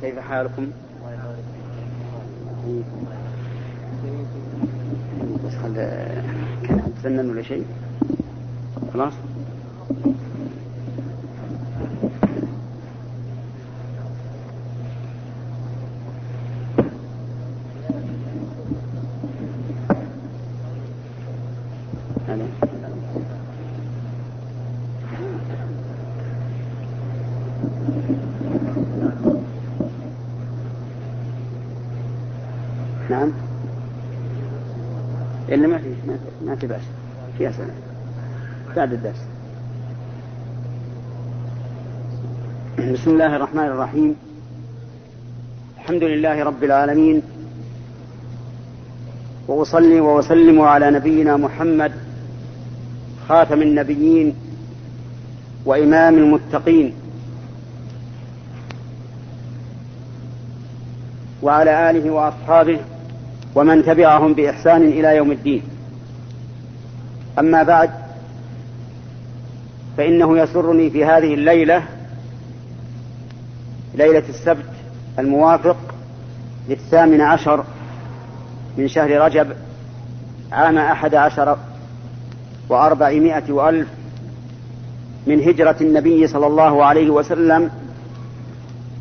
كيف حالكم؟ بس خل كان تفنن ولا شيء خلاص نعم إلا ما في ما في بأس في أسئلة بعد الدرس. بسم الله الرحمن الرحيم. الحمد لله رب العالمين. وأصلي وأسلم على نبينا محمد خاتم النبيين وإمام المتقين. وعلى آله وأصحابه ومن تبعهم بإحسان إلى يوم الدين. أما بعد فإنه يسرني في هذه الليلة ليلة السبت الموافق للثامن عشر من شهر رجب عام أحد عشر وأربعمائة وألف من هجرة النبي صلى الله عليه وسلم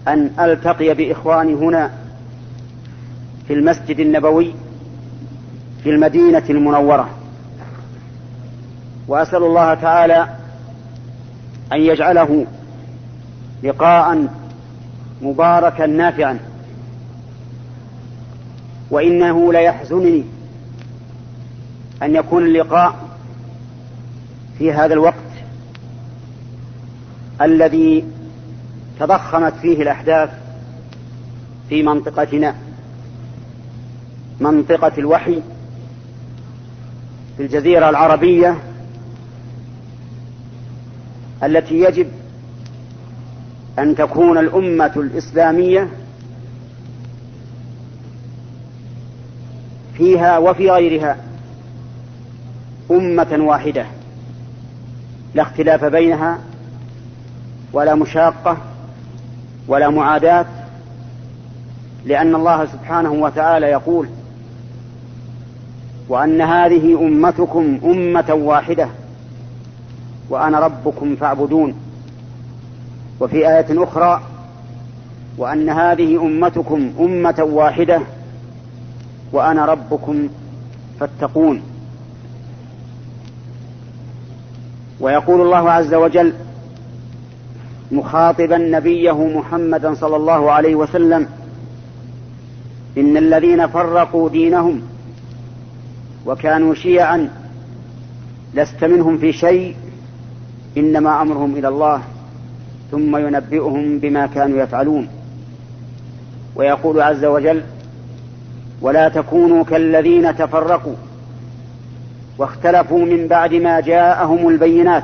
أن ألتقي بإخواني هنا في المسجد النبوي في المدينة المنورة. وأسأل الله تعالى أن يجعله لقاء مباركا نافعا. وإنه ليحزنني أن يكون اللقاء في هذا الوقت الذي تضخمت فيه الأحداث في منطقتنا منطقة الوحي في الجزيرة العربية التي يجب أن تكون الأمة الإسلامية فيها وفي غيرها أمة واحدة لا اختلاف بينها ولا مشاقة ولا معاداة لأن الله سبحانه وتعالى يقول وأن هذه أمتكم أمة واحدة وأنا ربكم فاعبدون. وفي آية أخرى وأن هذه أمتكم أمة واحدة وأنا ربكم فاتقون. ويقول الله عز وجل مخاطبا نبيه محمدا صلى الله عليه وسلم إن الذين فرقوا دينهم وكانوا شيعا لست منهم في شيء إنما أمرهم إلى الله ثم ينبئهم بما كانوا يفعلون. ويقول عز وجل ولا تكونوا كالذين تفرقوا واختلفوا من بعد ما جاءهم البينات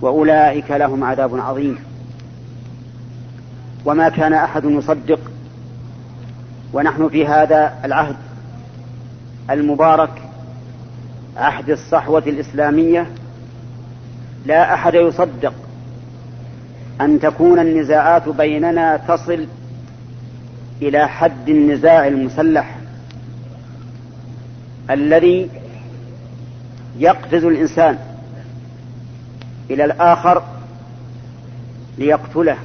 وأولئك لهم عذاب عظيم. وما كان أحد يصدق ونحن في هذا العهد المبارك عهد الصحوة الإسلامية لا أحد يصدق أن تكون النزاعات بيننا تصل إلى حد النزاع المسلح الذي يقفز الإنسان إلى الآخر ليقتله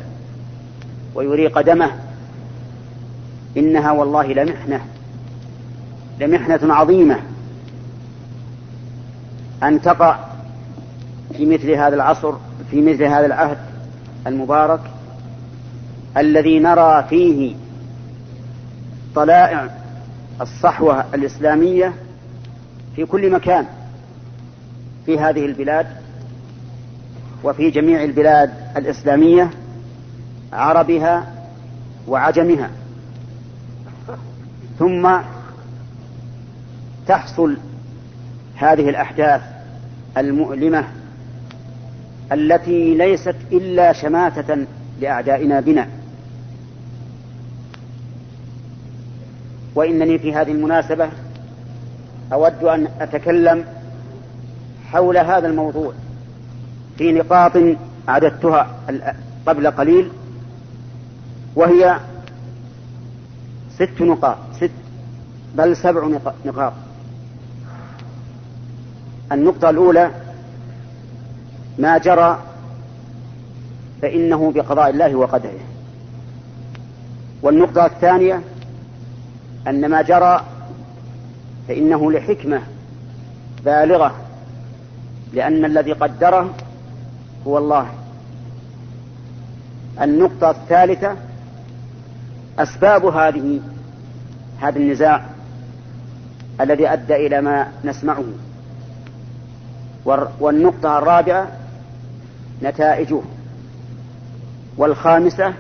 ويريق دمه إنها والله لمحنة لمحنة عظيمة أن تقع في مثل هذا العصر في مثل هذا العهد المبارك الذي نرى فيه طلائع الصحوة الإسلامية في كل مكان في هذه البلاد وفي جميع البلاد الإسلامية عربها وعجمها. ثم تحصل هذه الأحداث المؤلمة التي ليست إلا شماتة لأعدائنا بنا. وإنني في هذه المناسبة أود أن أتكلم حول هذا الموضوع في نقاط أعددتها قبل قليل وهي ست نقاط ست بل سبع نقاط. النقطة الأولى ما جرى فإنه بقضاء الله وقدره. والنقطة الثانية أن ما جرى فإنه لحكمة بالغة لأن الذي قدره هو الله. النقطة الثالثة أسباب هذه هذا النزاع الذي أدى إلى ما نسمعه. والنقطة الرابعة نتائجه. والخامسة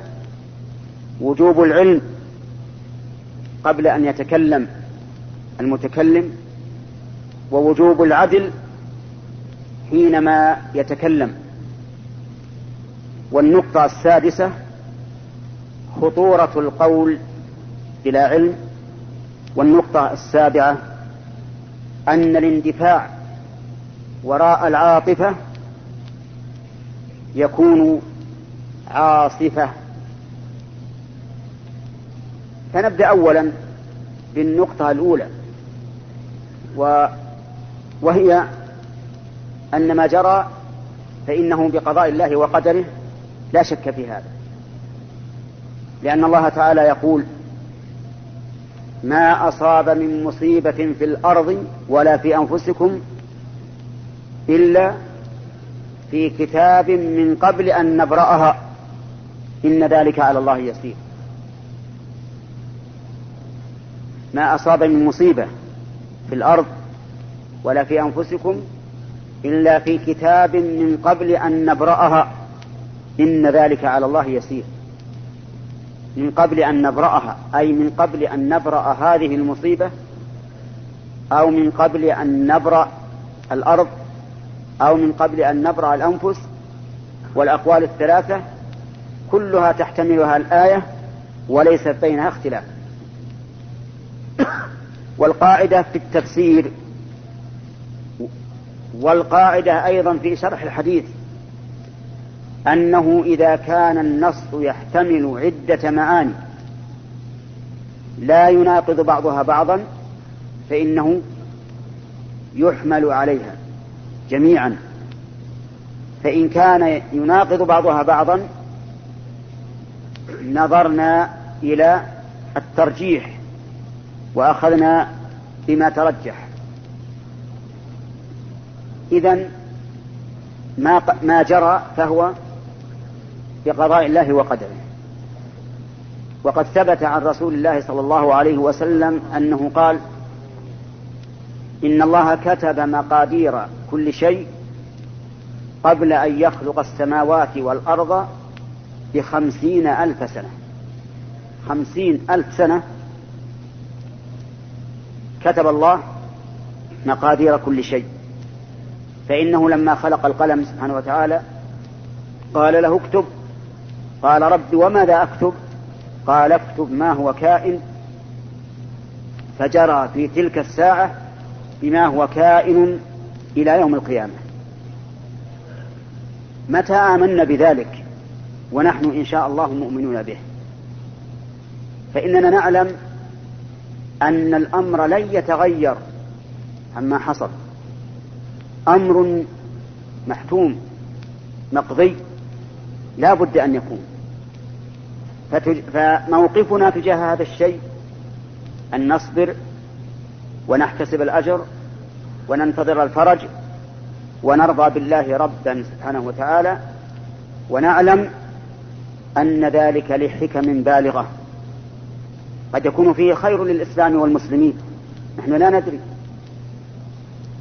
وجوب العلم قبل أن يتكلم المتكلم ووجوب العدل حينما يتكلم. والنقطة السادسة خطورة القول بلا علم. والنقطة السابعة أن الاندفاع وراء العاطفة يكون عاصفة. فنبدأ أولا بالنقطة الأولى و وهي أن ما جرى فإنه بقضاء الله وقدره لا شك في هذا. لأن الله تعالى يقول ما أصاب من مصيبة في الأرض ولا في أنفسكم إلا في كتاب من قبل أن نبرأها. إن ذلك على الله يسير. ما أصاب من مصيبة في الأرض ولا في أنفسكم إلا في كتاب من قبل أن نبرأها. إن ذلك على الله يسير. من قبل أن نبرأها أي من قبل أن نبرأ هذه المصيبة أو من قبل أن نبرأ الأرض أو من قبل أن نبرأ الأنفس والأقوال الثلاثة كلها تحتملها الآية وليس بينها اختلاف. والقاعدة في التفسير والقاعدة أيضا في شرح الحديث أنه إذا كان النص يحتمل عدة معاني لا يناقض بعضها بعضا فإنه يحمل عليها. جميعا. فإن كان يناقض بعضها بعضا نظرنا إلى الترجيح وأخذنا بما ترجح. إذا ما ما جرى فهو بقضاء الله وقدره. وقد ثبت عن رسول الله صلى الله عليه وسلم أنه قال إن الله كتب مقادير كل شيء قبل أن يخلق السماوات والأرض بخمسين ألف سنة. خمسين ألف سنة كتب الله مقادير كل شيء. فإنه لما خلق القلم سبحانه وتعالى قال له اكتب. قال رب وماذا أكتب؟ قال اكتب ما هو كائن فجرى في تلك الساعة بما هو كائن إلى يوم القيامة. متى آمنا بذلك ونحن إن شاء الله مؤمنون به؟ فإننا نعلم أن الأمر لن يتغير عما حصل. أمر محتوم مقضي لا بد أن يكون. فموقفنا تجاه هذا الشيء أن نصبر ونحتسب الأجر وننتظر الفرج ونرضى بالله ربا سبحانه وتعالى ونعلم أن ذلك لحكم بالغة. قد يكون فيه خير للإسلام والمسلمين. نحن لا ندري.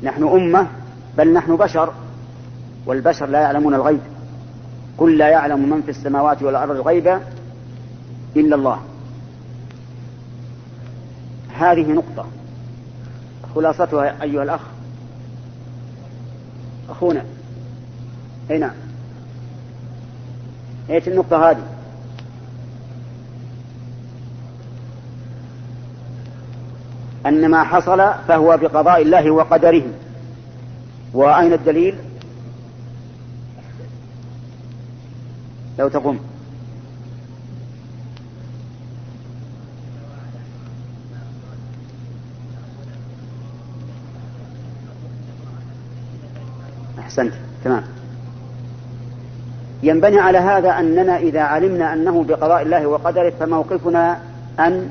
نحن أمة بل نحن بشر والبشر لا يعلمون الغيب. قل لا يعلم من في السماوات والأرض الغيب إلا الله. هذه نقطة. خلاصتها أيها الأخ. أخونا. أي نعم. إيش النقطة هذه؟ أن ما حصل فهو بقضاء الله وقدره. وأين الدليل؟ لو تقوم. أحسنت. تمام. ينبني على هذا أننا إذا علمنا أنه بقضاء الله وقدره فموقفنا أن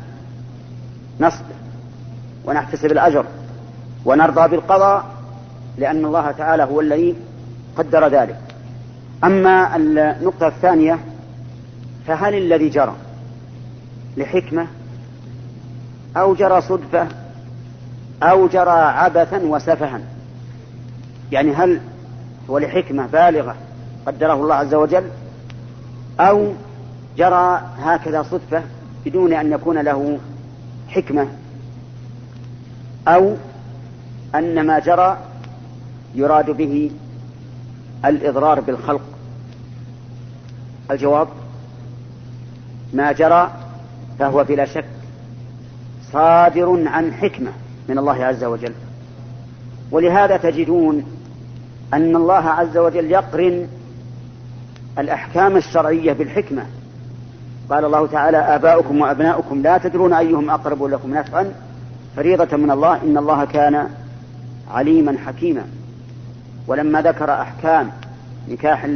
نصبر ونحتسب الأجر ونرضى بالقضاء لأن الله تعالى هو الذي قدر ذلك. أما النقطة الثانية فهل الذي جرى لحكمة أو جرى صدفة أو جرى عبثا وسفها؟ يعني هل هو لحكمة بالغة قدره الله عز وجل أو جرى هكذا صدفة بدون أن يكون له حكمة أو أن ما جرى يراد به الإضرار بالخلق. الجواب ما جرى فهو بلا شك صادر عن حكمة من الله عز وجل. ولهذا تجدون أن الله عز وجل يقرن الأحكام الشرعية بالحكمة. قال الله تعالى آباؤكم وأبناؤكم لا تدرون أيهم أقرب لكم نفعا. فريضة من الله إن الله كان عليما حكيما. ولما ذكر أحكام نكاح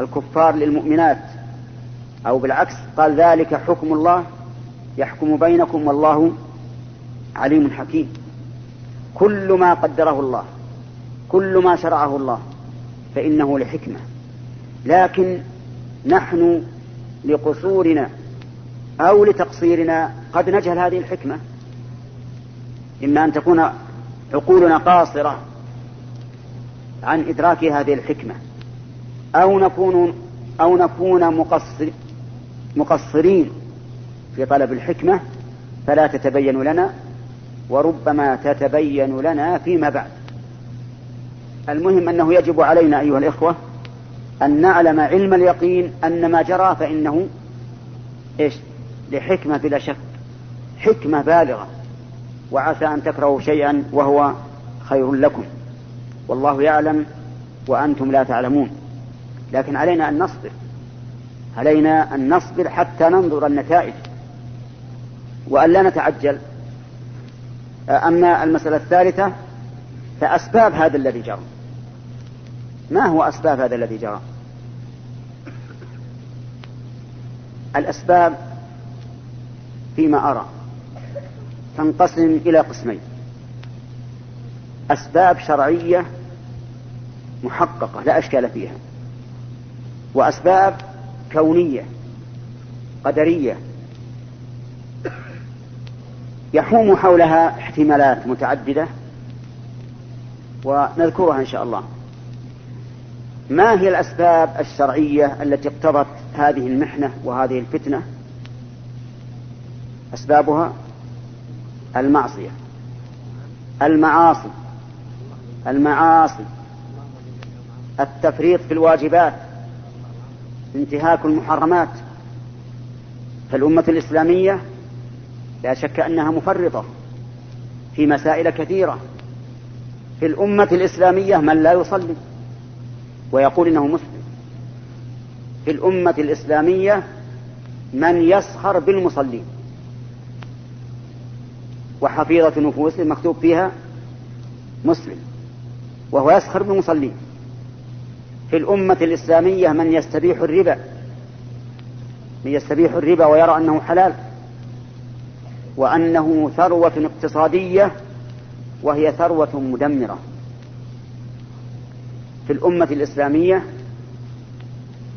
الكفار للمؤمنات أو بالعكس قال ذلك حكم الله يحكم بينكم والله عليم حكيم. كل ما قدره الله. كل ما شرعه الله فإنه لحكمة. لكن نحن لقصورنا أو لتقصيرنا قد نجهل هذه الحكمة. إما أن تكون عقولنا قاصرة عن إدراك هذه الحكمة أو نكون أو نكون مقصر مقصرين في طلب الحكمة فلا تتبين لنا وربما تتبين لنا فيما بعد. المهم أنه يجب علينا أيها الإخوة أن نعلم علم اليقين أن ما جرى فإنه إيش؟ لحكمة بلا شك. حكمة بالغة. وعسى أن تكرهوا شيئا وهو خير لكم. والله يعلم وأنتم لا تعلمون. لكن علينا أن نصبر. علينا أن نصبر حتى ننظر النتائج. وأن لا نتعجل. أما المسألة الثالثة فأسباب هذا الذي جرى. ما هو أسباب هذا الذي جرى؟ الأسباب فيما أرى تنقسم إلى قسمين. أسباب شرعية محققة لا أشكال فيها. وأسباب كونية قدرية. يحوم حولها احتمالات متعددة ونذكرها إن شاء الله. ما هي الأسباب الشرعية التي اقتضت هذه المحنة وهذه الفتنة؟ أسبابها المعصية المعاصي المعاصي التفريط في الواجبات انتهاك المحرمات. فالأمة الإسلامية لا شك أنها مفرطة في مسائل كثيرة. في الأمة الإسلامية من لا يصلي؟ ويقول إنه مسلم. في الأمة الإسلامية من يسخر بالمصلين. وحفيظة نفوس مكتوب فيها مسلم. وهو يسخر بالمصلين. في الأمة الإسلامية من يستبيح الربا. من يستبيح الربا ويرى أنه حلال. وأنه ثروة اقتصادية وهي ثروة مدمرة. في الأمة الإسلامية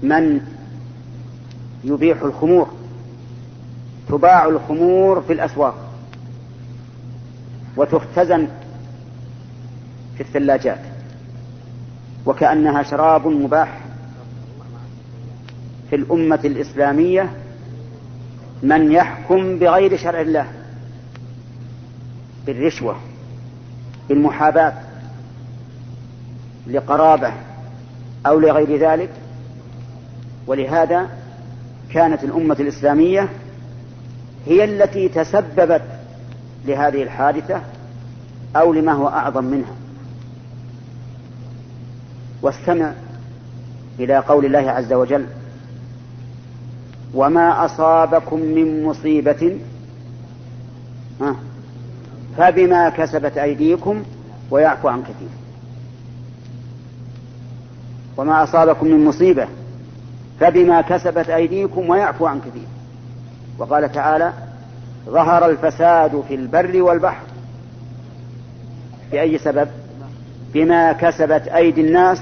من يبيح الخمور تباع الخمور في الأسواق وتختزن في الثلاجات وكأنها شراب مباح. في الأمة الإسلامية من يحكم بغير شرع الله بالرشوة بالمحاباة. لقرابة أو لغير ذلك ولهذا كانت الأمة الإسلامية هي التي تسببت لهذه الحادثة أو لما هو أعظم منها. واستمع إلى قول الله عز وجل وما أصابكم من مصيبة فبما كسبت أيديكم ويعفو عن كثير. وما أصابكم من مصيبة فبما كسبت أيديكم ويعفو عن كثير. وقال تعالى ظهر الفساد في البر والبحر. بأي سبب؟ بما كسبت أيدي الناس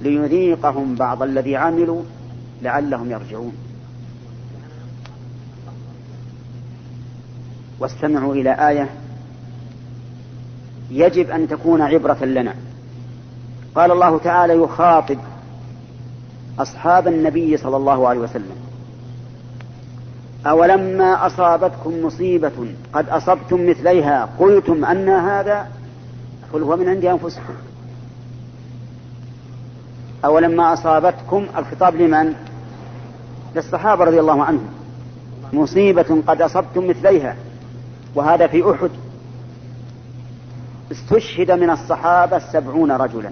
ليذيقهم بعض الذي عملوا لعلهم يرجعون. واستمعوا إلى آية يجب أن تكون عبرة لنا. قال الله تعالى يخاطب أصحاب النبي صلى الله عليه وسلم. أولما أصابتكم مصيبة قد أصبتم مثليها قلتم أن هذا قل هو من عند أنفسكم. أولما أصابتكم الخطاب لمن؟ للصحابة رضي الله عنهم. مصيبة قد أصبتم مثليها وهذا في أحد. استشهد من الصحابة سبعون رجلا.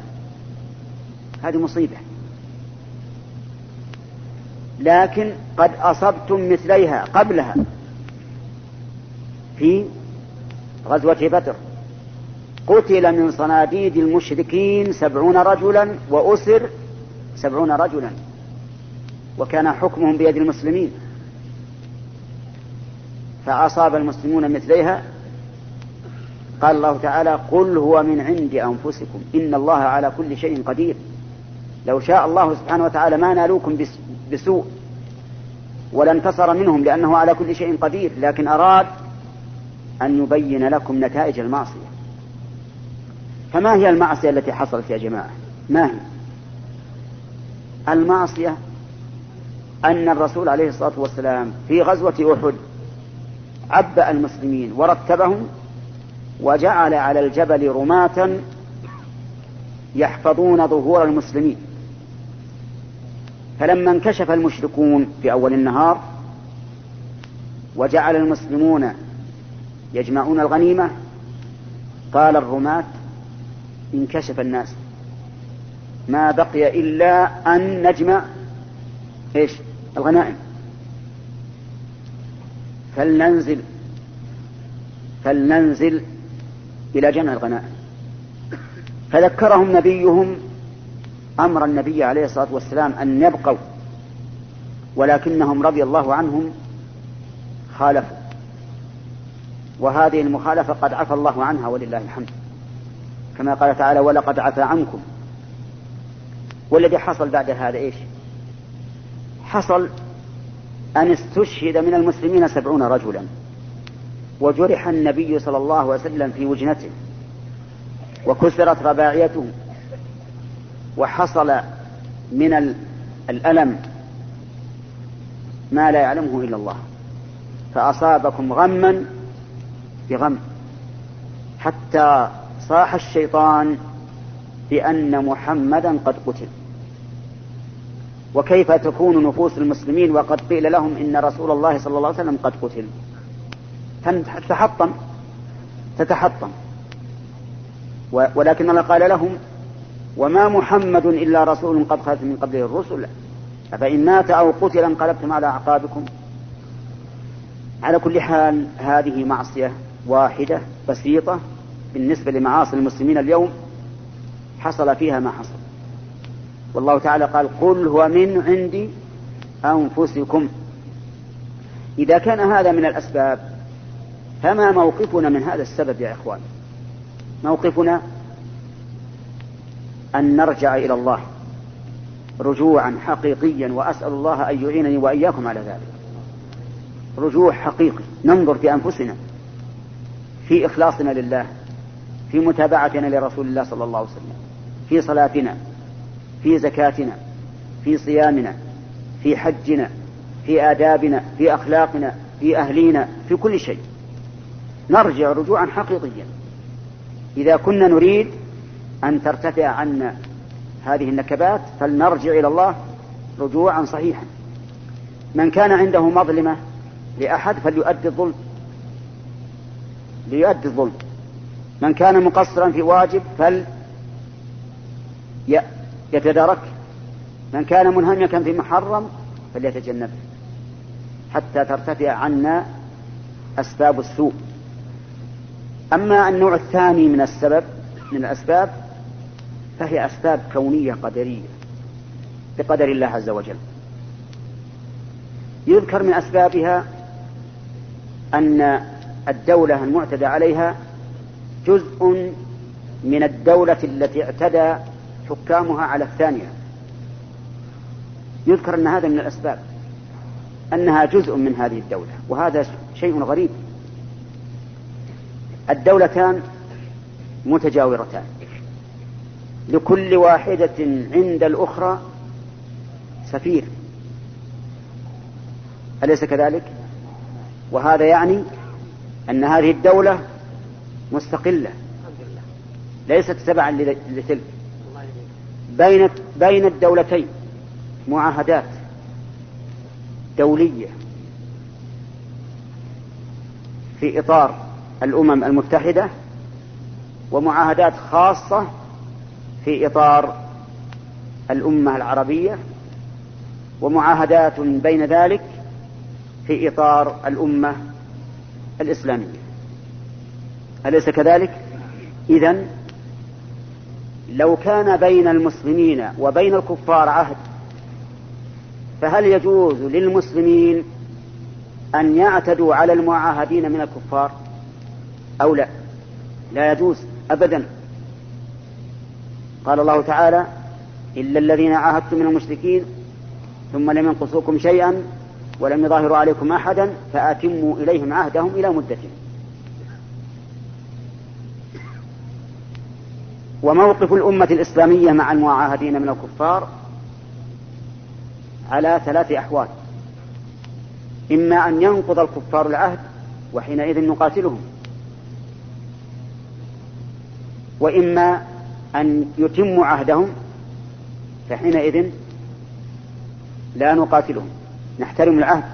هذه مصيبة. لكن قد أصبتم مثليها قبلها في غزوة بدر. قتل من صناديد المشركين سبعون رجلا وأسر سبعون رجلا. وكان حكمهم بيد المسلمين. فأصاب المسلمون مثليها. قال الله تعالى قل هو من عند أنفسكم إن الله على كل شيء قدير لو شاء الله سبحانه وتعالى ما نالوكم بسوء ولا انتصر منهم لأنه على كل شيء قدير لكن أراد أن يبين لكم نتائج المعصية. فما هي المعصية التي حصلت يا جماعة؟ ما هي؟ المعصية أن الرسول عليه الصلاة والسلام في غزوة أحد عبأ المسلمين ورتبهم وجعل على الجبل رماة يحفظون ظهور المسلمين. فلما انكشف المشركون في أول النهار وجعل المسلمون يجمعون الغنيمة قال الرماة انكشف الناس. ما بقي إلا أن نجمع إيش؟ الغنائم. فلننزل فلننزل إلى جمع الغنائم. فذكرهم نبيهم أمر النبي عليه الصلاة والسلام أن يبقوا ولكنهم رضي الله عنهم خالفوا. وهذه المخالفة قد عفى الله عنها ولله الحمد. كما قال تعالى ولقد عفى عنكم. والذي حصل بعد هذا إيش؟ حصل أن استشهد من المسلمين سبعون رجلا وجرح النبي صلى الله عليه وسلم في وجنته وكسرت رباعيته وحصل من الألم ما لا يعلمه إلا الله. فأصابكم غما بغم. حتى صاح الشيطان بأن محمدا قد قتل. وكيف تكون نفوس المسلمين وقد قيل لهم إن رسول الله صلى الله عليه وسلم قد قتل؟ تتحطم. تتحطم. ولكن الله قال لهم وما محمد إلا رسول قد خلت من قبله الرسل. أفإن مات أو قتل انقلبتم على أعقابكم؟ على كل حال هذه معصية واحدة بسيطة بالنسبة لمعاصي المسلمين اليوم. حصل فيها ما حصل. والله تعالى قال قل هو من عند أنفسكم. إذا كان هذا من الأسباب فما موقفنا من هذا السبب يا إخوان؟ موقفنا أن نرجع إلى الله رجوعا حقيقيا وأسأل الله أن يعينني وإياكم على ذلك. رجوع حقيقي ننظر في أنفسنا في إخلاصنا لله في متابعتنا لرسول الله صلى الله عليه وسلم في صلاتنا في زكاتنا في صيامنا في حجنا في آدابنا في أخلاقنا في أهلينا في كل شيء. نرجع رجوعا حقيقيا. إذا كنا نريد أن ترتفع عنا هذه النكبات فلنرجع إلى الله رجوعا صحيحا. من كان عنده مظلمة لأحد فليؤدي الظلم. ليؤدي الظلم. من كان مقصرا في واجب فل يتدارك. من كان منهمكا في محرم فليتجنبه. حتى ترتفع عنا أسباب السوء. أما النوع الثاني من السبب من الأسباب فهي أسباب كونية قدرية بقدر الله عز وجل. يذكر من أسبابها أن الدولة المعتدى عليها جزء من الدولة التي اعتدى حكامها على الثانية. يذكر أن هذا من الأسباب أنها جزء من هذه الدولة وهذا شيء غريب. الدولتان متجاورتان. لكل واحدة عند الأخرى سفير أليس كذلك؟ وهذا يعني أن هذه الدولة مستقلة ليست تبعا لتلك بين بين الدولتين معاهدات دولية في إطار الأمم المتحدة ومعاهدات خاصة في إطار الأمة العربية ومعاهدات بين ذلك في إطار الأمة الإسلامية. أليس كذلك؟ إذا لو كان بين المسلمين وبين الكفار عهد فهل يجوز للمسلمين أن يعتدوا على المعاهدين من الكفار؟ أو لا؟ لا يجوز أبدا. قال الله تعالى إلا الذين عاهدتم من المشركين ثم لم ينقصوكم شيئا ولم يظاهروا عليكم أحدا فأتموا إليهم عهدهم إلى مدتهم وموقف الأمة الإسلامية مع المعاهدين من الكفار على ثلاث أحوال. إما أن ينقض الكفار العهد وحينئذ نقاتلهم. وإما أن يتموا عهدهم فحينئذ لا نقاتلهم نحترم العهد.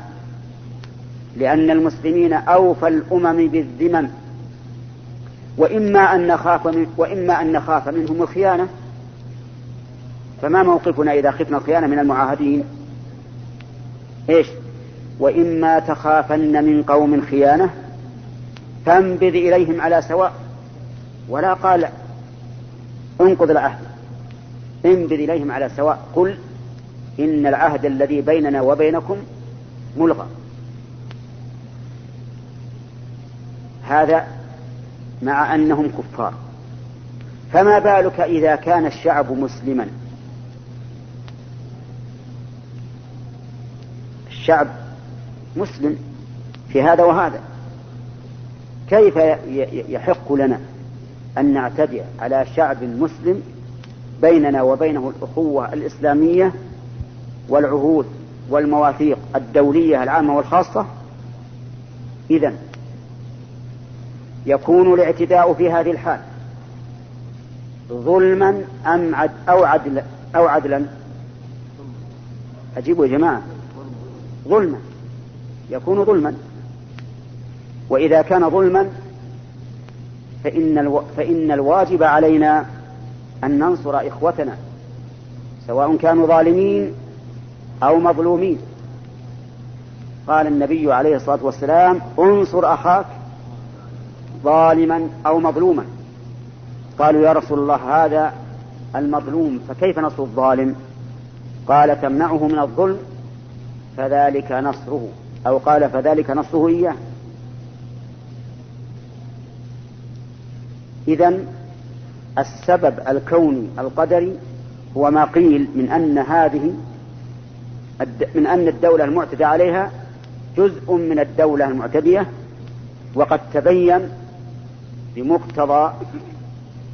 لأن المسلمين أوفى الأمم بالذمم. وإما أن نخاف من وإما أن نخاف منهم الخيانة. فما موقفنا إذا خفنا الخيانة من المعاهدين؟ إيش؟ وإما تخافن من قوم خيانة فانبذ إليهم على سواء. ولا قال انقض العهد. انبذ إليهم على سواء. قل إن العهد الذي بيننا وبينكم ملغى. هذا مع أنهم كفار. فما بالك إذا كان الشعب مسلما؟ الشعب مسلم في هذا وهذا. كيف يحق لنا أن نعتدي على شعب مسلم بيننا وبينه الأخوة الإسلامية والعهود والمواثيق الدولية العامة والخاصة. إذا يكون الاعتداء في هذه الحال ظلما أم عد أو عدلا أو عدلا؟ أجيبوا يا جماعة. ظلما. يكون ظلما. وإذا كان ظلما فإن, ألو... فإن الواجب علينا أن ننصر إخوتنا سواء كانوا ظالمين أو مظلومين. قال النبي عليه الصلاة والسلام انصر أخاك ظالما أو مظلوما. قالوا يا رسول الله هذا المظلوم فكيف نصر الظالم؟ قال تمنعه من الظلم فذلك نصره. أو قال فذلك نصره إياه. إذا السبب الكوني القدري هو ما قيل من أن هذه من أن الدولة المعتدى عليها جزء من الدولة المعتدية وقد تبين بمقتضى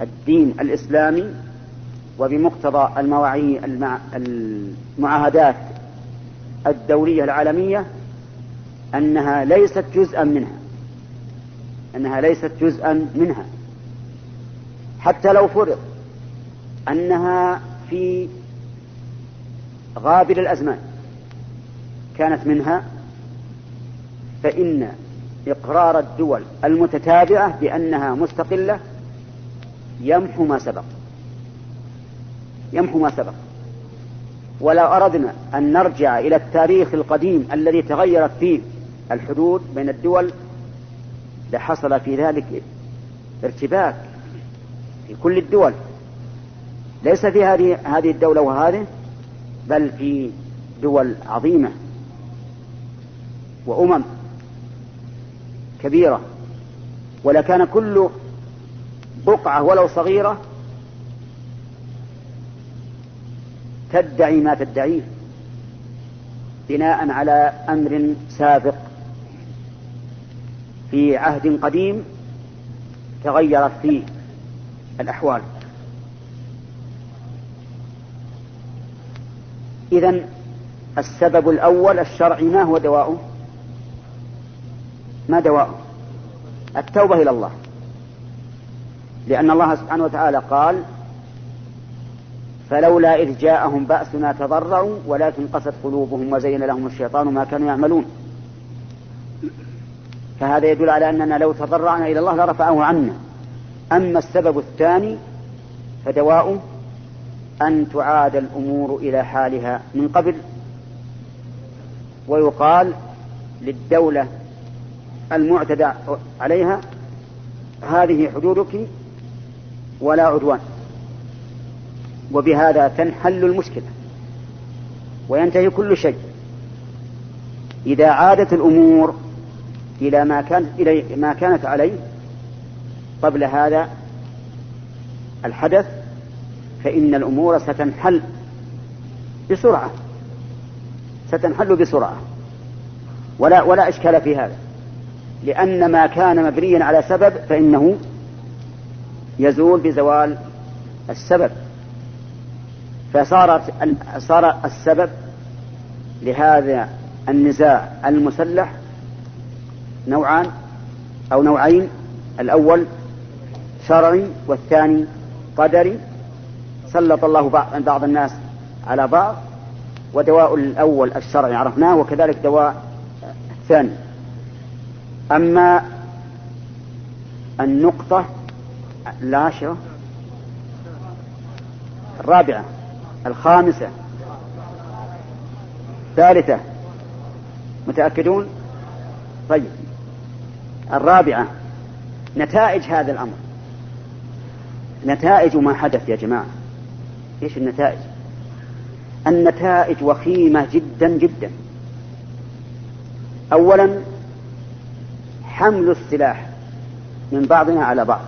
الدين الإسلامي وبمقتضى المواعيد المعاهدات الدولية العالمية أنها ليست جزءا منها أنها ليست جزءا منها. حتى لو فرض أنها في غابر الأزمان كانت منها فإن إقرار الدول المتتابعة بأنها مستقلة يمحو ما سبق. يمحو ما سبق. ولو أردنا أن نرجع إلى التاريخ القديم الذي تغيرت فيه الحدود بين الدول لحصل في ذلك ارتباك في كل الدول. ليس في هذه هذه الدولة وهذه بل في دول عظيمة وأمم كبيرة. ولكان كل بقعة ولو صغيرة تدعي ما تدعيه بناء على أمر سابق. في عهد قديم تغيرت فيه. الأحوال إذا السبب الأول الشرعي ما هو دواؤه؟ ما دواؤه؟ التوبة إلى الله لأن الله سبحانه وتعالى قال فلولا إذ جاءهم بأسنا تضرعوا ولكن قست قلوبهم وزين لهم الشيطان ما كانوا يعملون فهذا يدل على أننا لو تضرعنا إلى الله لرفعه عنا أما السبب الثاني فدواؤه أن تعاد الأمور إلى حالها من قبل ويقال للدولة المعتدى عليها هذه حدودك ولا عدوان وبهذا تنحل المشكلة وينتهي كل شيء. إذا عادت الأمور إلى ما كانت إلى ما كانت عليه قبل هذا الحدث فإن الأمور ستنحل بسرعة. ستنحل بسرعة. ولا ولا إشكال في هذا. لأن ما كان مبنيا على سبب فإنه يزول بزوال السبب. فصارت صار السبب لهذا النزاع المسلح نوعان أو نوعين. الأول شرعي والثاني قدري سلط الله بعض الناس على بعض ودواء الأول الشرعي عرفناه وكذلك دواء الثاني. أما النقطة العاشرة الرابعة الخامسة الثالثة متأكدون؟ طيب. الرابعة نتائج هذا الأمر. نتائج ما حدث يا جماعة. إيش النتائج؟ النتائج وخيمة جدا جدا. أولا حمل السلاح من بعضنا على بعض.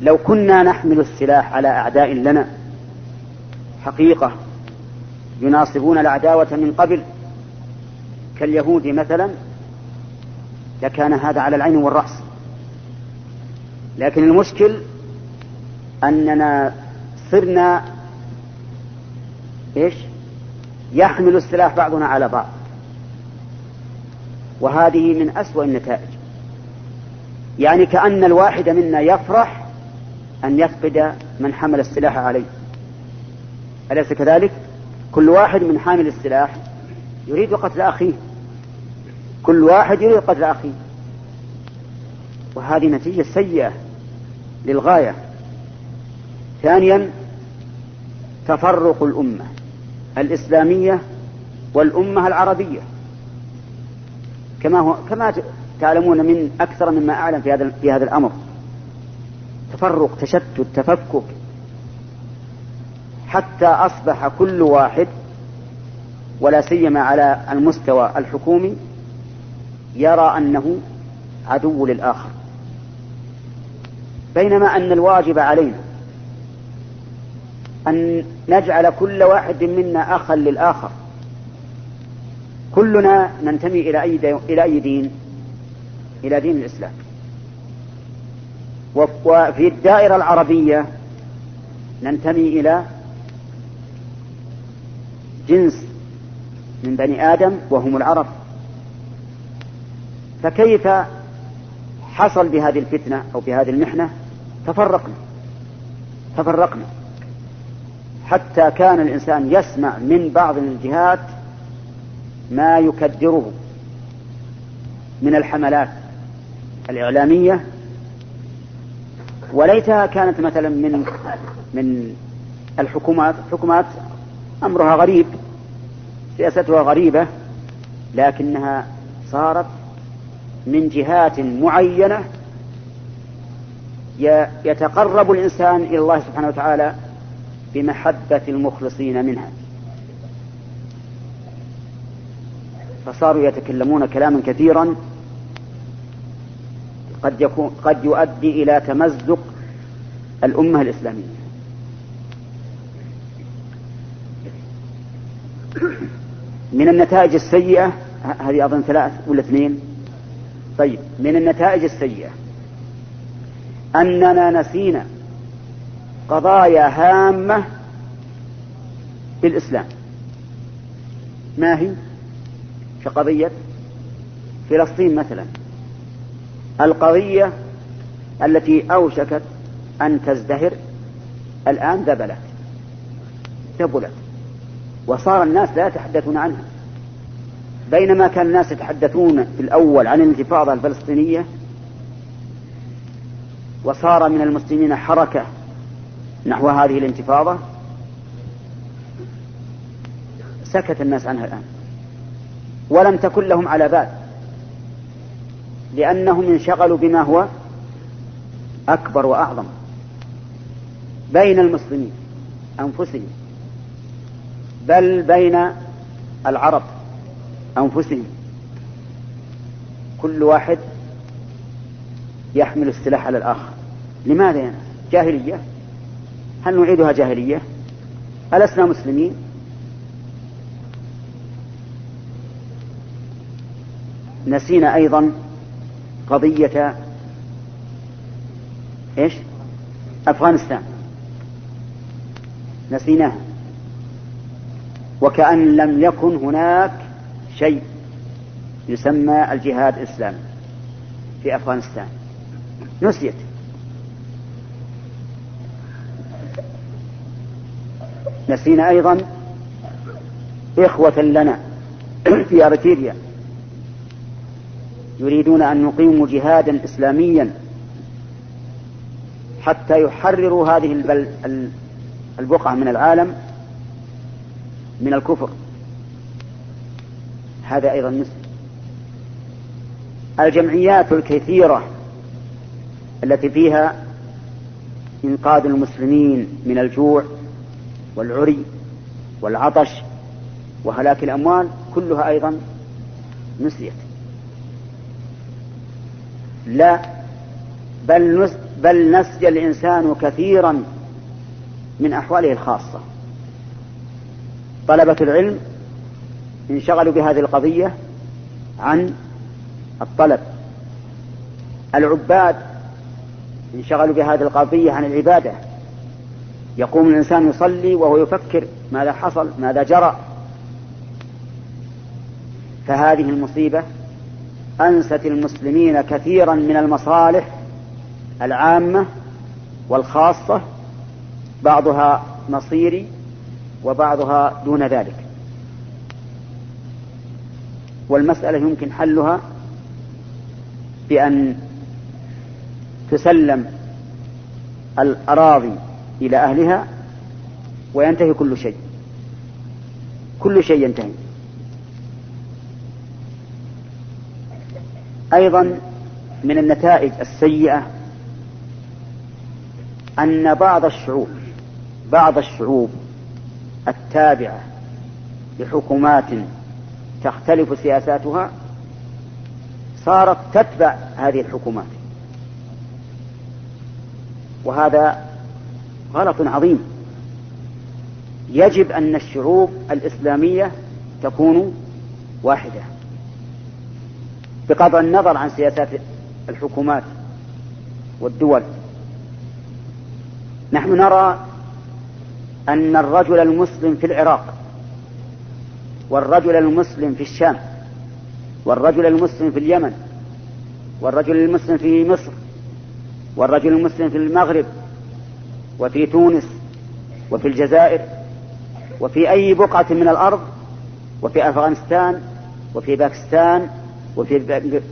لو كنا نحمل السلاح على أعداء لنا حقيقة يناصبون العداوة من قبل. كاليهود مثلا لكان هذا على العين والرأس. لكن المشكل أننا صرنا إيش؟ يحمل السلاح بعضنا على بعض. وهذه من أسوأ النتائج. يعني كأن الواحد منا يفرح أن يفقد من حمل السلاح عليه. أليس كذلك؟ كل واحد من حامل السلاح يريد قتل أخيه. كل واحد يريد قتل أخيه. وهذه نتيجة سيئة. للغاية. ثانيا تفرق الأمة الإسلامية والأمة العربية. كما هو كما تعلمون من أكثر مما أعلم في هذا في هذا الأمر تفرق تشتت تفكك. حتى أصبح كل واحد ولا سيما على المستوى الحكومي يرى أنه عدو للآخر. بينما أن الواجب علينا أن نجعل كل واحد منا أخا للآخر. كلنا ننتمي إلى أي, إلى أي دين؟ إلى دين الإسلام. وفي الدائرة العربية ننتمي إلى جنس من بني آدم وهم العرب. فكيف حصل بهذه الفتنة أو بهذه المحنة؟ تفرقنا. تفرقنا. حتى كان الإنسان يسمع من بعض الجهات ما يكدره من الحملات الإعلامية. وليتها كانت مثلا من من الحكومات حكومات أمرها غريب سياستها غريبة لكنها صارت من جهات معينة يتقرب الإنسان إلى الله سبحانه وتعالى بمحبة المخلصين منها. فصاروا يتكلمون كلاما كثيرا. قد يكون قد يؤدي إلى تمزق الأمة الإسلامية. من النتائج السيئة هذه أظن ثلاث ولا اثنين؟ طيب من النتائج السيئة أننا نسينا قضايا هامة في الإسلام ما هي؟ كقضية فلسطين مثلا. القضية التي أوشكت أن تزدهر الآن ذبلت. ذبلت. وصار الناس لا يتحدثون عنها. بينما كان الناس يتحدثون في الأول عن الانتفاضة الفلسطينية وصار من المسلمين حركة نحو هذه الانتفاضة؟ سكت الناس عنها الآن. ولم تكن لهم على بال. لأنهم انشغلوا بما هو أكبر وأعظم. بين المسلمين أنفسهم. بل بين العرب أنفسهم. كل واحد يحمل السلاح على الآخر. لماذا يعني؟ جاهلية؟ هل نعيدها جاهلية؟ ألسنا مسلمين؟ نسينا أيضا قضية إيش؟ أفغانستان. نسيناها. وكأن لم يكن هناك شيء يسمى الجهاد الإسلامي في أفغانستان. نسيت. نسينا أيضا إخوة لنا في أريتريا يريدون أن يقيموا جهادا إسلاميا حتى يحرروا هذه البقعة من العالم من الكفر. هذا أيضا مثل. الجمعيات الكثيرة التي فيها إنقاذ المسلمين من الجوع والعري والعطش وهلاك الأموال كلها أيضا نسيت. لا بل نس بل نسي الإنسان كثيرا من أحواله الخاصة. طلبة العلم انشغلوا بهذه القضية عن الطلب. العباد انشغلوا بهذه القضية عن العبادة. يقوم الإنسان يصلي وهو يفكر ماذا حصل ماذا جرى. فهذه المصيبة أنست المسلمين كثيرا من المصالح العامة والخاصة بعضها مصيري وبعضها دون ذلك. والمسألة يمكن حلها بأن تسلم الأراضي إلى أهلها وينتهي كل شيء. كل شيء ينتهي. أيضا من النتائج السيئة أن بعض الشعوب بعض الشعوب التابعة لحكومات تختلف سياساتها صارت تتبع هذه الحكومات. وهذا غلط عظيم. يجب أن الشعوب الإسلامية تكون واحدة. بقطع النظر عن سياسات الحكومات والدول. نحن نرى أن الرجل المسلم في العراق والرجل المسلم في الشام والرجل المسلم في اليمن والرجل المسلم في مصر والرجل المسلم في المغرب وفي تونس وفي الجزائر وفي أي بقعة من الأرض وفي أفغانستان وفي باكستان وفي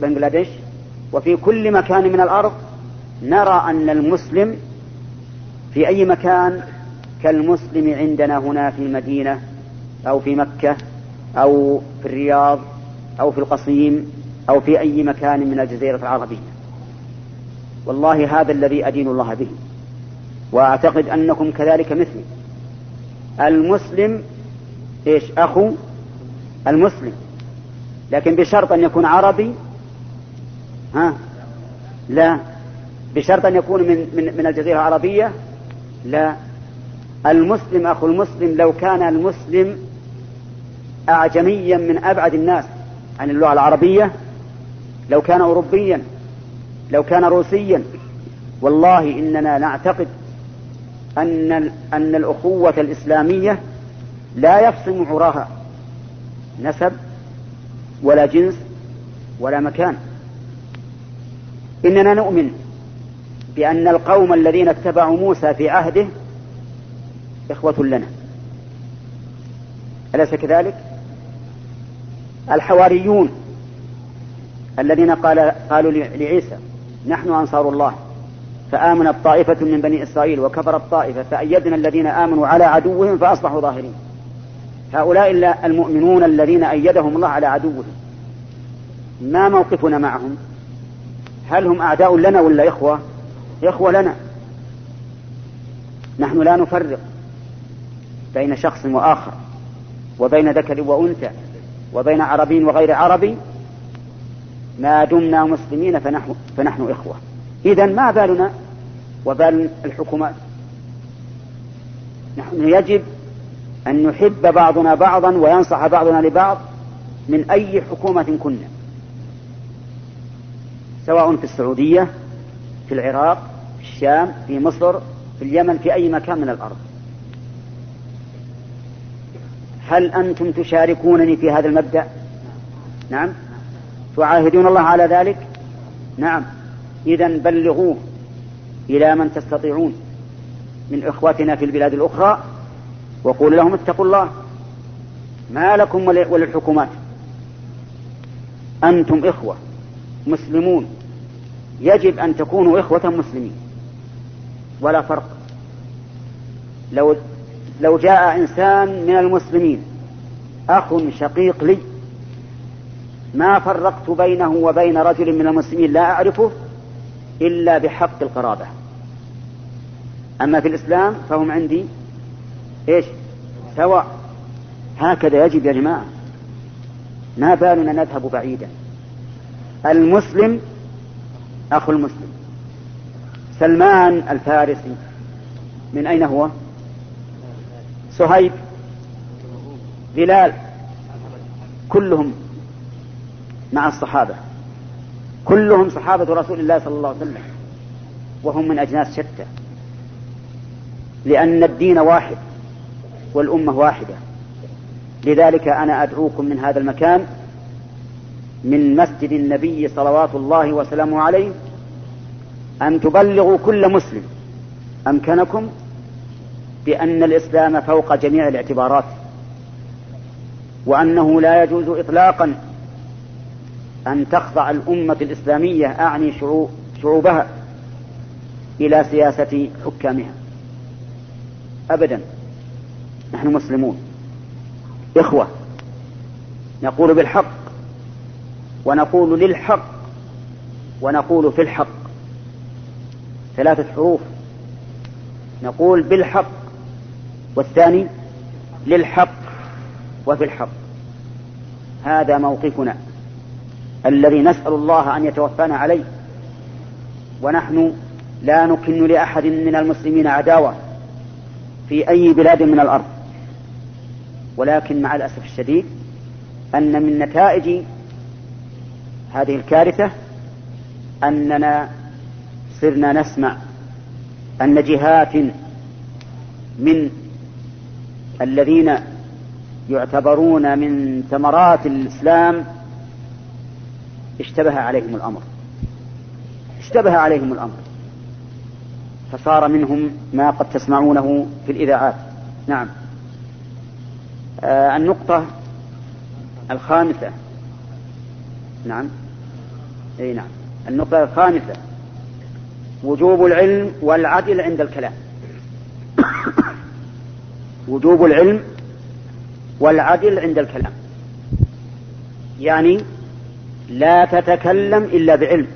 بنغلاديش وفي كل مكان من الأرض نرى أن المسلم في أي مكان كالمسلم عندنا هنا في المدينة أو في مكة أو في الرياض أو في القصيم أو في أي مكان من الجزيرة العربية. والله هذا الذي أدين الله به. وأعتقد أنكم كذلك مثلي. المسلم إيش؟ أخو المسلم. لكن بشرط أن يكون عربي ها؟ لا. بشرط أن يكون من من, من الجزيرة العربية؟ لا. المسلم أخو المسلم لو كان المسلم اعجميا من أبعد الناس عن اللغة العربية لو كان اوروبيا لو كان روسيا والله إننا نعتقد أن أن الأخوة الإسلامية لا يفصم عراها نسب ولا جنس ولا مكان. إننا نؤمن بأن القوم الذين اتبعوا موسى في عهده إخوة لنا. أليس كذلك؟ الحواريون الذين قال قالوا لعيسى نحن أنصار الله. فآمنت طائفة من بني إسرائيل وكفرت طائفة فأيدنا الذين آمنوا على عدوهم فأصبحوا ظاهرين. هؤلاء المؤمنون الذين أيدهم الله على عدوهم. ما موقفنا معهم؟ هل هم أعداء لنا ولا إخوة؟ إخوة لنا. نحن لا نفرق بين شخص وآخر وبين ذكر وأنثى وبين عربي وغير عربي. ما دمنا مسلمين فنحن, فنحن إخوة. إذا ما بالنا؟ وبال الحكومات. نحن يجب أن نحب بعضنا بعضا وينصح بعضنا لبعض من أي حكومة كنا. سواء في السعودية في العراق في الشام في مصر في اليمن في أي مكان من الأرض. هل أنتم تشاركونني في هذا المبدأ؟ نعم. تعاهدون الله على ذلك؟ نعم. إذا بلغوه إلى من تستطيعون من إخوتنا في البلاد الأخرى وقولوا لهم اتقوا الله ما لكم وللحكومات. أنتم إخوة مسلمون. يجب أن تكونوا إخوة مسلمين. ولا فرق. لو لو جاء إنسان من المسلمين أخ شقيق لي ما فرقت بينه وبين رجل من المسلمين لا أعرفه إلا بحق القرابة. أما في الإسلام فهم عندي إيش؟ سواء. هكذا يجب يا جماعة. ما بالنا نذهب بعيدا. المسلم أخو المسلم. سلمان الفارسي. من أين هو؟ صهيب بلال. كلهم مع الصحابة. كلهم صحابة رسول الله صلى الله عليه وسلم. وهم من أجناس شتى. لأن الدين واحد والأمة واحدة. لذلك أنا أدعوكم من هذا المكان من مسجد النبي صلوات الله وسلامه عليه أن تبلغوا كل مسلم أمكنكم بأن الإسلام فوق جميع الاعتبارات وأنه لا يجوز إطلاقا أن تخضع الأمة الإسلامية أعني شعوبها إلى سياسة حكامها. أبدا. نحن مسلمون. إخوة نقول بالحق ونقول للحق ونقول في الحق. ثلاثة حروف. نقول بالحق والثاني للحق وفي الحق. هذا موقفنا. الذي نسأل الله أن يتوفانا عليه. ونحن لا نكن لأحد من المسلمين عداوة في أي بلاد من الأرض. ولكن مع الأسف الشديد أن من نتائج هذه الكارثة أننا صرنا نسمع أن جهات من الذين يعتبرون من ثمرات الإسلام اشتبه عليهم الأمر. اشتبه عليهم الأمر. فصار منهم ما قد تسمعونه في الإذاعات. نعم. آه النقطة الخامسة. نعم. إي نعم. النقطة الخامسة. وجوب العلم والعدل عند الكلام. وجوب العلم والعدل عند الكلام. يعني لا تتكلم إلا بعلم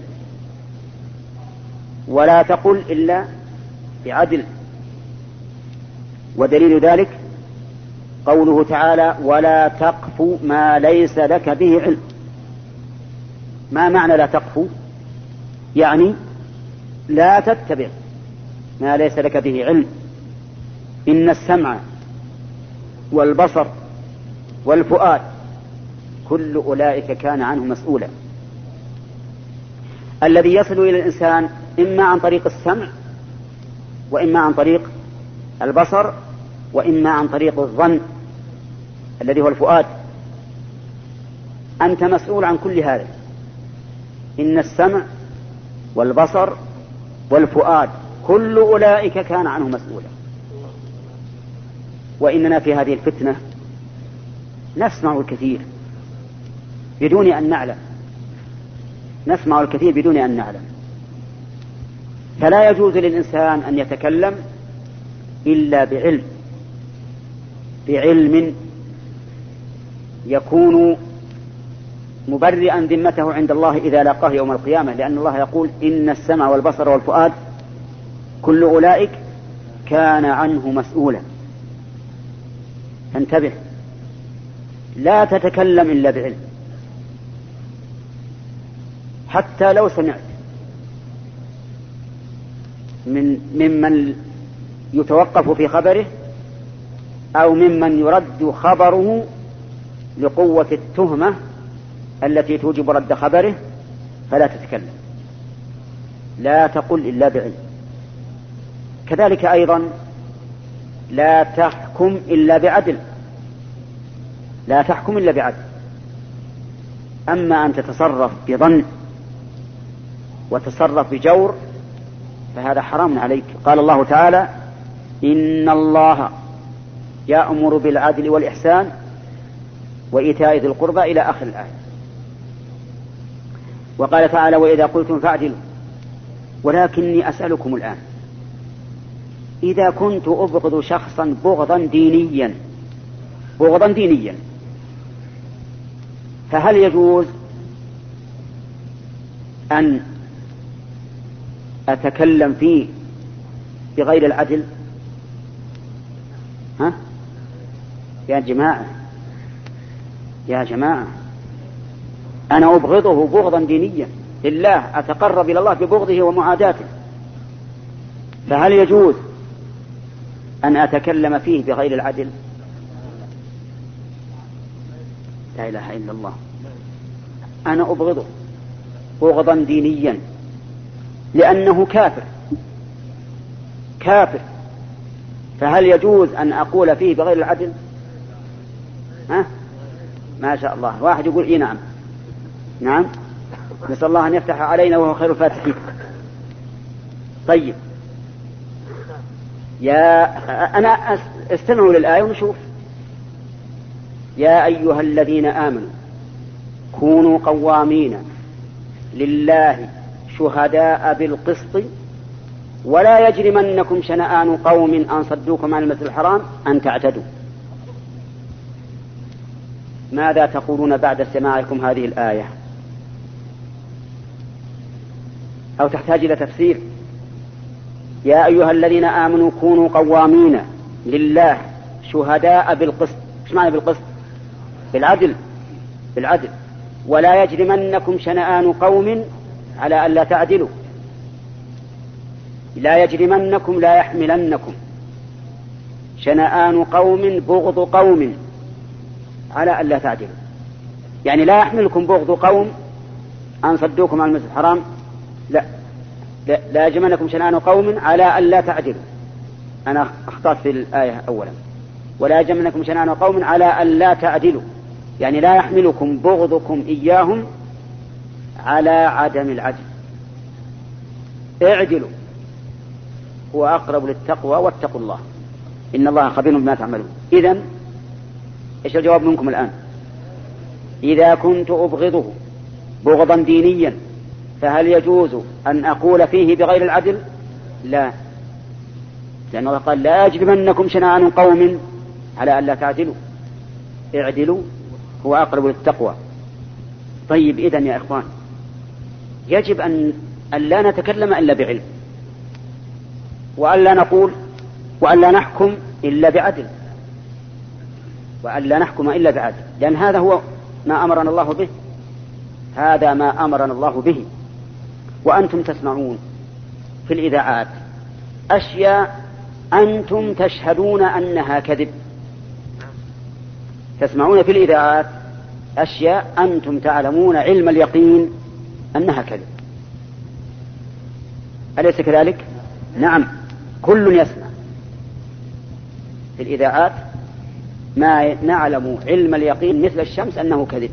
ولا تقل إلا بعدل. ودليل ذلك قوله تعالى ولا تقف ما ليس لك به علم. ما معنى لا تقف؟ يعني لا تتبع ما ليس لك به علم. إن السمع والبصر والفؤاد كل أولئك كان عنه مسؤولا. الذي يصل إلى الإنسان إما عن طريق السمع وإما عن طريق البصر وإما عن طريق الظن الذي هو الفؤاد. أنت مسؤول عن كل هذا. إن السمع والبصر والفؤاد كل أولئك كان عنه مسؤولا. وإننا في هذه الفتنة نسمع الكثير. بدون أن نعلم. نسمع الكثير بدون أن نعلم. فلا يجوز للإنسان أن يتكلم إلا بعلم. بعلم يكون مبرئا ذمته عند الله إذا لاقاه يوم القيامة لأن الله يقول إن السمع والبصر والفؤاد كل أولئك كان عنه مسؤولا. فانتبه. لا تتكلم إلا بعلم. حتى لو سمعت من ممن يتوقف في خبره أو ممن يرد خبره لقوة التهمة التي توجب رد خبره فلا تتكلم. لا تقل إلا بعلم. كذلك أيضا لا تحكم إلا بعدل. لا تحكم إلا بعدل. أما أن تتصرف بظن وتصرف بجور فهذا حرام عليك. قال الله تعالى إن الله يأمر بالعدل والإحسان وإيتاء ذي القربى إلى آخر الآية. وقال تعالى وإذا قلتم فاعدلوا ولكني أسألكم الآن إذا كنت أبغض شخصا بغضا دينيا بغضا دينيا فهل يجوز أن أتكلم فيه بغير العدل؟ ها؟ يا جماعة يا جماعة أنا أبغضه بغضا دينيا لله أتقرب إلى الله ببغضه ومعاداته. فهل يجوز أن أتكلم فيه بغير العدل؟ لا إله إلا الله. أنا أبغضه بغضا دينيا لأنه كافر. كافر. فهل يجوز أن أقول فيه بغير العدل؟ ها؟ ما شاء الله. واحد يقول إي نعم. نعم. نسأل الله أن يفتح علينا وهو خير الفاتحين. طيب. يا أنا استمعوا للآية ونشوف. يا أيها الذين آمنوا كونوا قوامين لله شهداء بالقسط ولا يجرمنكم شنآن قوم أن صدوكم عن المسجد الحرام أن تعتدوا. ماذا تقولون بعد سماعكم هذه الآية؟ أو تحتاج إلى تفسير؟ يا أيها الذين آمنوا كونوا قوامين لله شهداء بالقسط. إيش معنى بالقسط؟ بالعدل بالعدل. ولا يجرمنكم شنآن قوم على ألا تعدلوا. لا يجرمنكم لا يحملنكم. شنآن قوم بغض قوم. على ألا تعدلوا. يعني لا يحملكم بغض قوم أن صدوكم عن المسجد الحرام. لا. لا يجرمنكم شنآن قوم على ألا تعدلوا. أنا أخطأت في الآية أولا. ولا يجرمنكم شنآن قوم على ألا تعدلوا. يعني لا يحملكم بغضكم إياهم على عدم العدل. اعدلوا. هو أقرب للتقوى واتقوا الله. إن الله خبير بما تعملون. إذا إيش الجواب منكم الآن؟ إذا كنت أبغضه بغضا دينيا فهل يجوز أن أقول فيه بغير العدل؟ لا. لأن الله قال لا يجرمنكم شنآن قوم على ألا تعدلوا. اعدلوا. هو أقرب للتقوى. طيب إذا يا إخوان يجب أن لا نتكلم إلا بعلم. وأن لا نقول وأن لا نحكم إلا بعدل. وأن لا نحكم إلا بعدل. لأن هذا هو ما أمرنا الله به. هذا ما أمرنا الله به. وأنتم تسمعون في الإذاعات. أشياء أنتم تشهدون أنها كذب. تسمعون في الإذاعات أشياء أنتم تعلمون علم اليقين. أنها كذب أليس كذلك؟ نعم كل يسمع في الإذاعات ما نعلم علم اليقين مثل الشمس أنه كذب